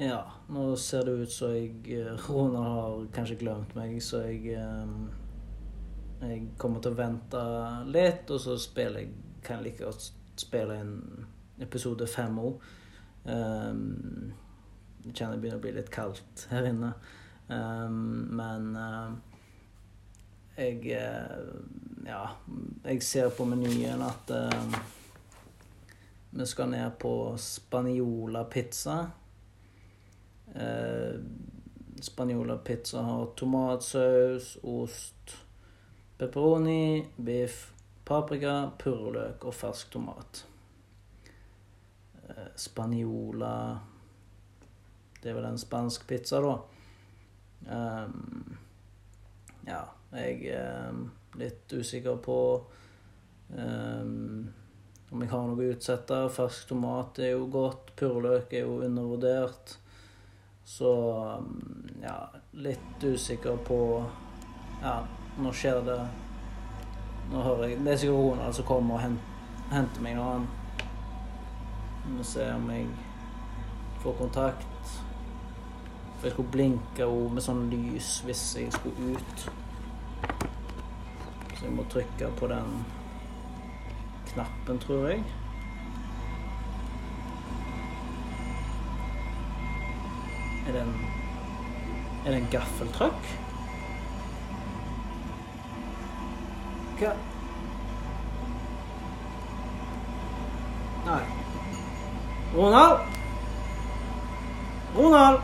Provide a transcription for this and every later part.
Ja, nå ser det ut som jeg Rona har kanskje glemt meg, så jeg eh, Jeg kommer til å vente litt, og så spiller jeg Kan jeg like godt spille en episode fem òg. Um, jeg kjenner det begynner å bli litt kaldt her inne. Um, men uh, jeg Ja, jeg ser på menyen at vi skal ned på Spaniola pizza. Uh, Spaniola pizza har tomatsaus, ost, pepperoni, biff, paprika, purreløk og fersk tomat. Spaniola Det er vel en spansk pizza, da. Um, ja, jeg er litt usikker på um, om jeg har noe å utsette. Fersk tomat er jo godt. Purreløk er jo undervurdert. Så ja, litt usikker på Ja, nå skjer det Nå hører jeg Det er sikkert Ronald som kommer og henter meg nå. han Vi må se om jeg får kontakt. For jeg skulle blinke med sånn lys hvis jeg skulle ut. Så jeg må trykke på den knappen, tror jeg. Er det en Er det en gaffeltruck? Hva Nei. Ronald? Ronald?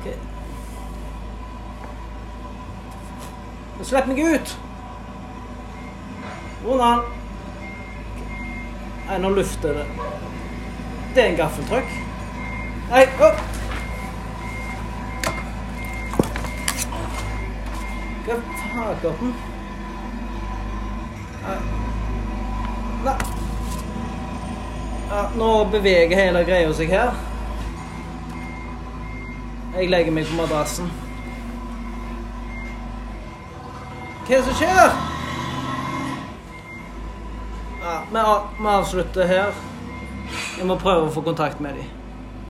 Okay. Slipp meg ut! Ronald? Nei, nå lufter det. Det er en Nei, opp! Hva faen Nei. Nei. Ja, nå beveger hele greia seg her. Jeg legger meg på madrassen. Hva er det som skjer? Ja, vi avslutter her. Jeg må prøve å få kontakt med dem.